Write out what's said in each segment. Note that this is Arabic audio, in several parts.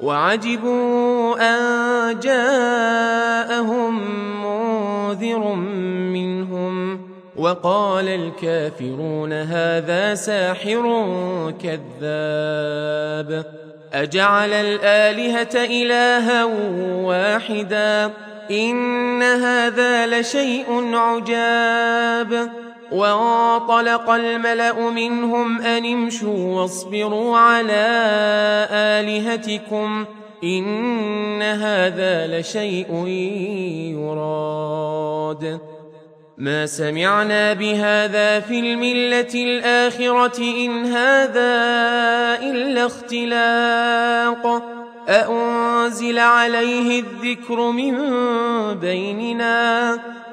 وعجبوا أن جاءهم منذر منهم وقال الكافرون هذا ساحر كذاب أجعل الآلهة إلها واحدا إن هذا لشيء عجاب وانطلق الملأ منهم أن امشوا واصبروا على آلهتكم إن هذا لشيء يراد. ما سمعنا بهذا في الملة الآخرة إن هذا إلا اختلاق. أأنزل عليه الذكر من بيننا؟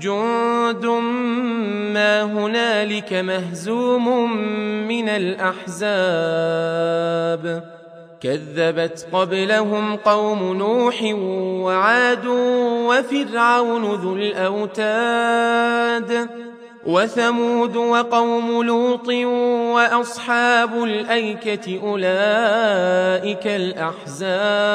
جند ما هنالك مهزوم من الأحزاب كذبت قبلهم قوم نوح وعاد وفرعون ذو الأوتاد وثمود وقوم لوط وأصحاب الأيكة أولئك الأحزاب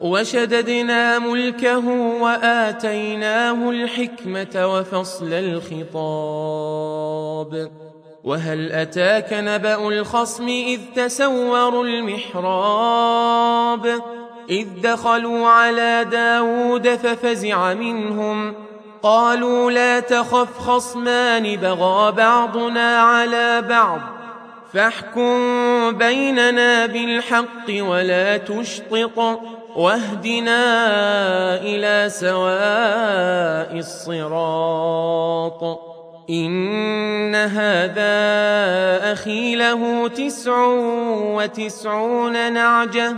وشددنا ملكه وآتيناه الحكمة وفصل الخطاب. وهل أتاك نبأ الخصم إذ تسوروا المحراب؟ إذ دخلوا على داود ففزع منهم. قالوا لا تخف خصمان بغى بعضنا على بعض. فاحكم بيننا بالحق ولا تشطط واهدنا إلى سواء الصراط. إن هذا أخي له تسع وتسعون نعجة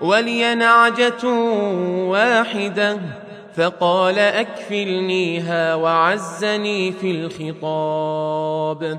ولي نعجة واحدة. فقال أكفلنيها وعزني في الخطاب.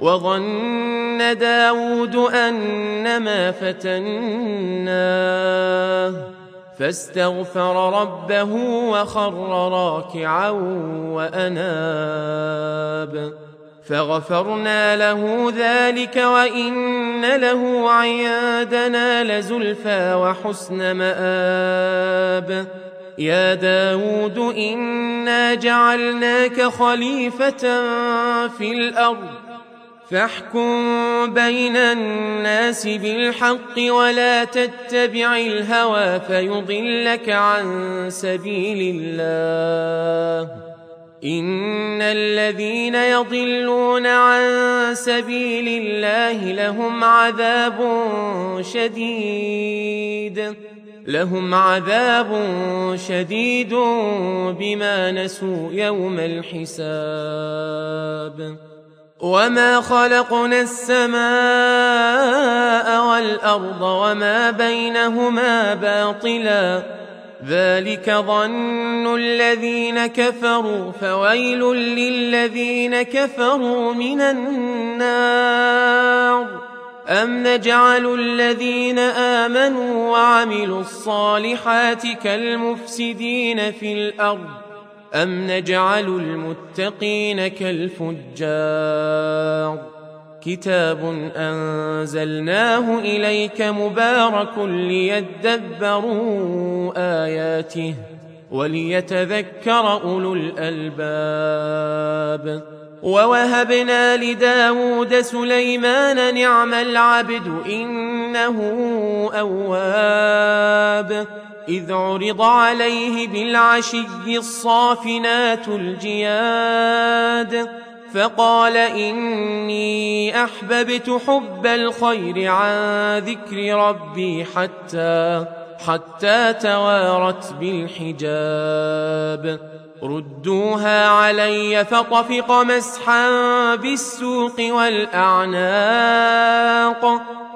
وظن داود أنما فتناه فاستغفر ربه وخر راكعا وأناب. فغفرنا له ذلك وإن له عندنا لزلفى وحسن مآب. يا داود إنا جعلناك خليفة في الأرض. فاحكم بين الناس بالحق ولا تتبع الهوى فيضلك عن سبيل الله. إن الذين يضلون عن سبيل الله لهم عذاب شديد. لهم عذاب شديد بما نسوا يوم الحساب. وما خلقنا السماء والارض وما بينهما باطلا ذلك ظن الذين كفروا فويل للذين كفروا من النار ام نجعل الذين امنوا وعملوا الصالحات كالمفسدين في الأرض أم نجعل المتقين كالفجار كتاب أنزلناه إليك مبارك ليدبروا آياته وليتذكر أولو الألباب ووهبنا لداود سليمان نعم العبد إنه أواب إذ عرض عليه بالعشي الصافنات الجياد فقال إني أحببت حب الخير عن ذكر ربي حتى حتى توارت بالحجاب. ردوها علي فطفق مسحا بالسوق والأعناق.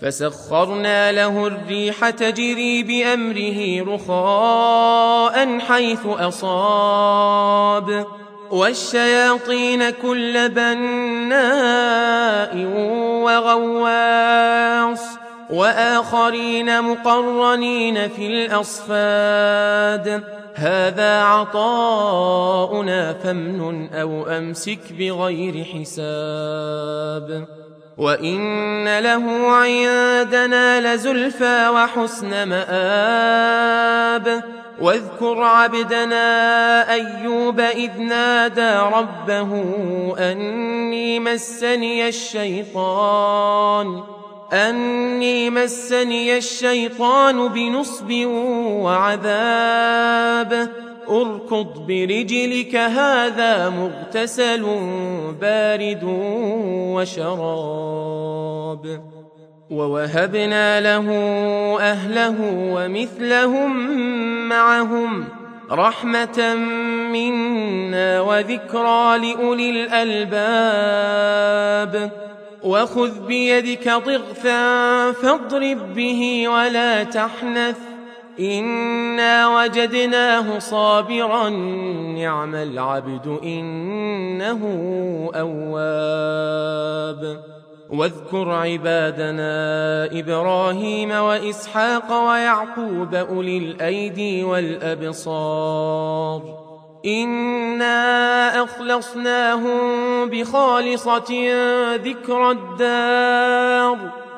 فسخرنا له الريح تجري بأمره رخاء حيث أصاب. والشياطين كل بناء وغواص. وآخرين مقرنين في الأصفاد. هذا عطاؤنا فامنن أو أمسك بغير حساب. وان له عندنا لزلفى وحسن مآب واذكر عبدنا ايوب اذ نادى ربه اني مسني الشيطان اني مسني الشيطان بنصب وعذاب أركض برجلك هذا مغتسل بارد وشراب. ووهبنا له أهله ومثلهم معهم رحمة منا وذكرى لأولي الألباب. وخذ بيدك ضغثا فاضرب به ولا تحنث. انا وجدناه صابرا نعم العبد انه اواب واذكر عبادنا إبراهيم واسحاق ويعقوب اولي الايدي والابصار انا اخلصناهم بخالصه ذكر الدار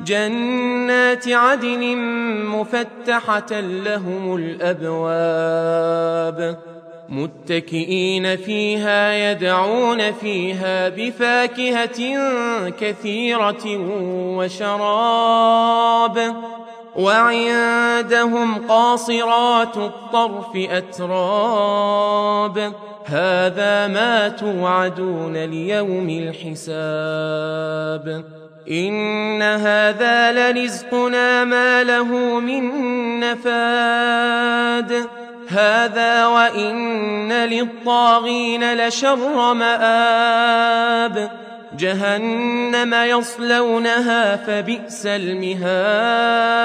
جنات عدن مفتحة لهم الأبواب متكئين فيها يدعون فيها بفاكهة كثيرة وشراب وعندهم قاصرات الطرف أتراب هذا ما توعدون ليوم الحساب ان هذا لرزقنا ما له من نفاد هذا وإن للطاغين لشر مآب جهنم يصلونها فبئس المهاد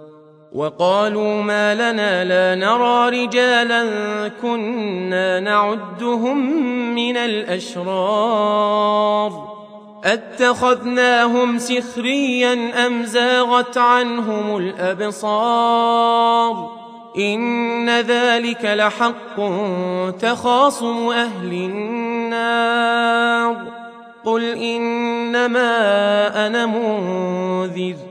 وقالوا ما لنا لا نرى رجالا كنا نعدهم من الأشرار. أتخذناهم سخريا أم زاغت عنهم الأبصار؟ إن ذلك لحق تخاصم أهل النار. قل إنما أنا منذر.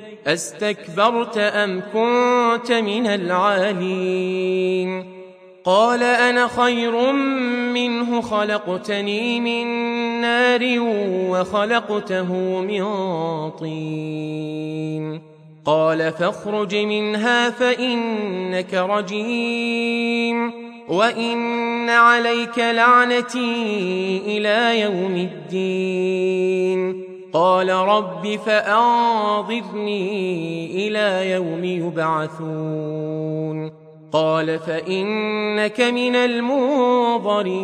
أستكبرت أم كنت من العالين؟ قال أنا خير منه خلقتني من نار وخلقته من طين. قال فاخرج منها فإنك رجيم. وإن عليك لعنتي إلى يوم الدين. قال رب فأنظرني إلى يوم يبعثون. قال فإنك من المنظرين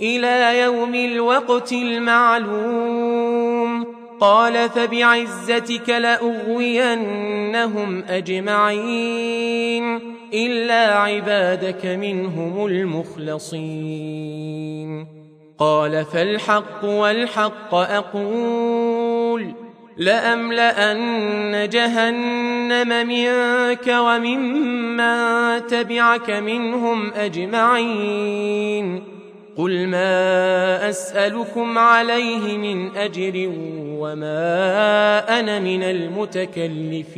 إلى يوم الوقت المعلوم. قال فبعزتك لأغوينهم أجمعين إلا عبادك منهم المخلصين. قال فالحق والحق أقول لأملأن جهنم منك وممن تبعك منهم أجمعين قل ما أسألكم عليه من أجر وما أنا من المتكلفين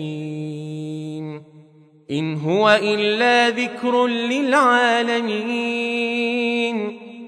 إن هو إلا ذكر للعالمين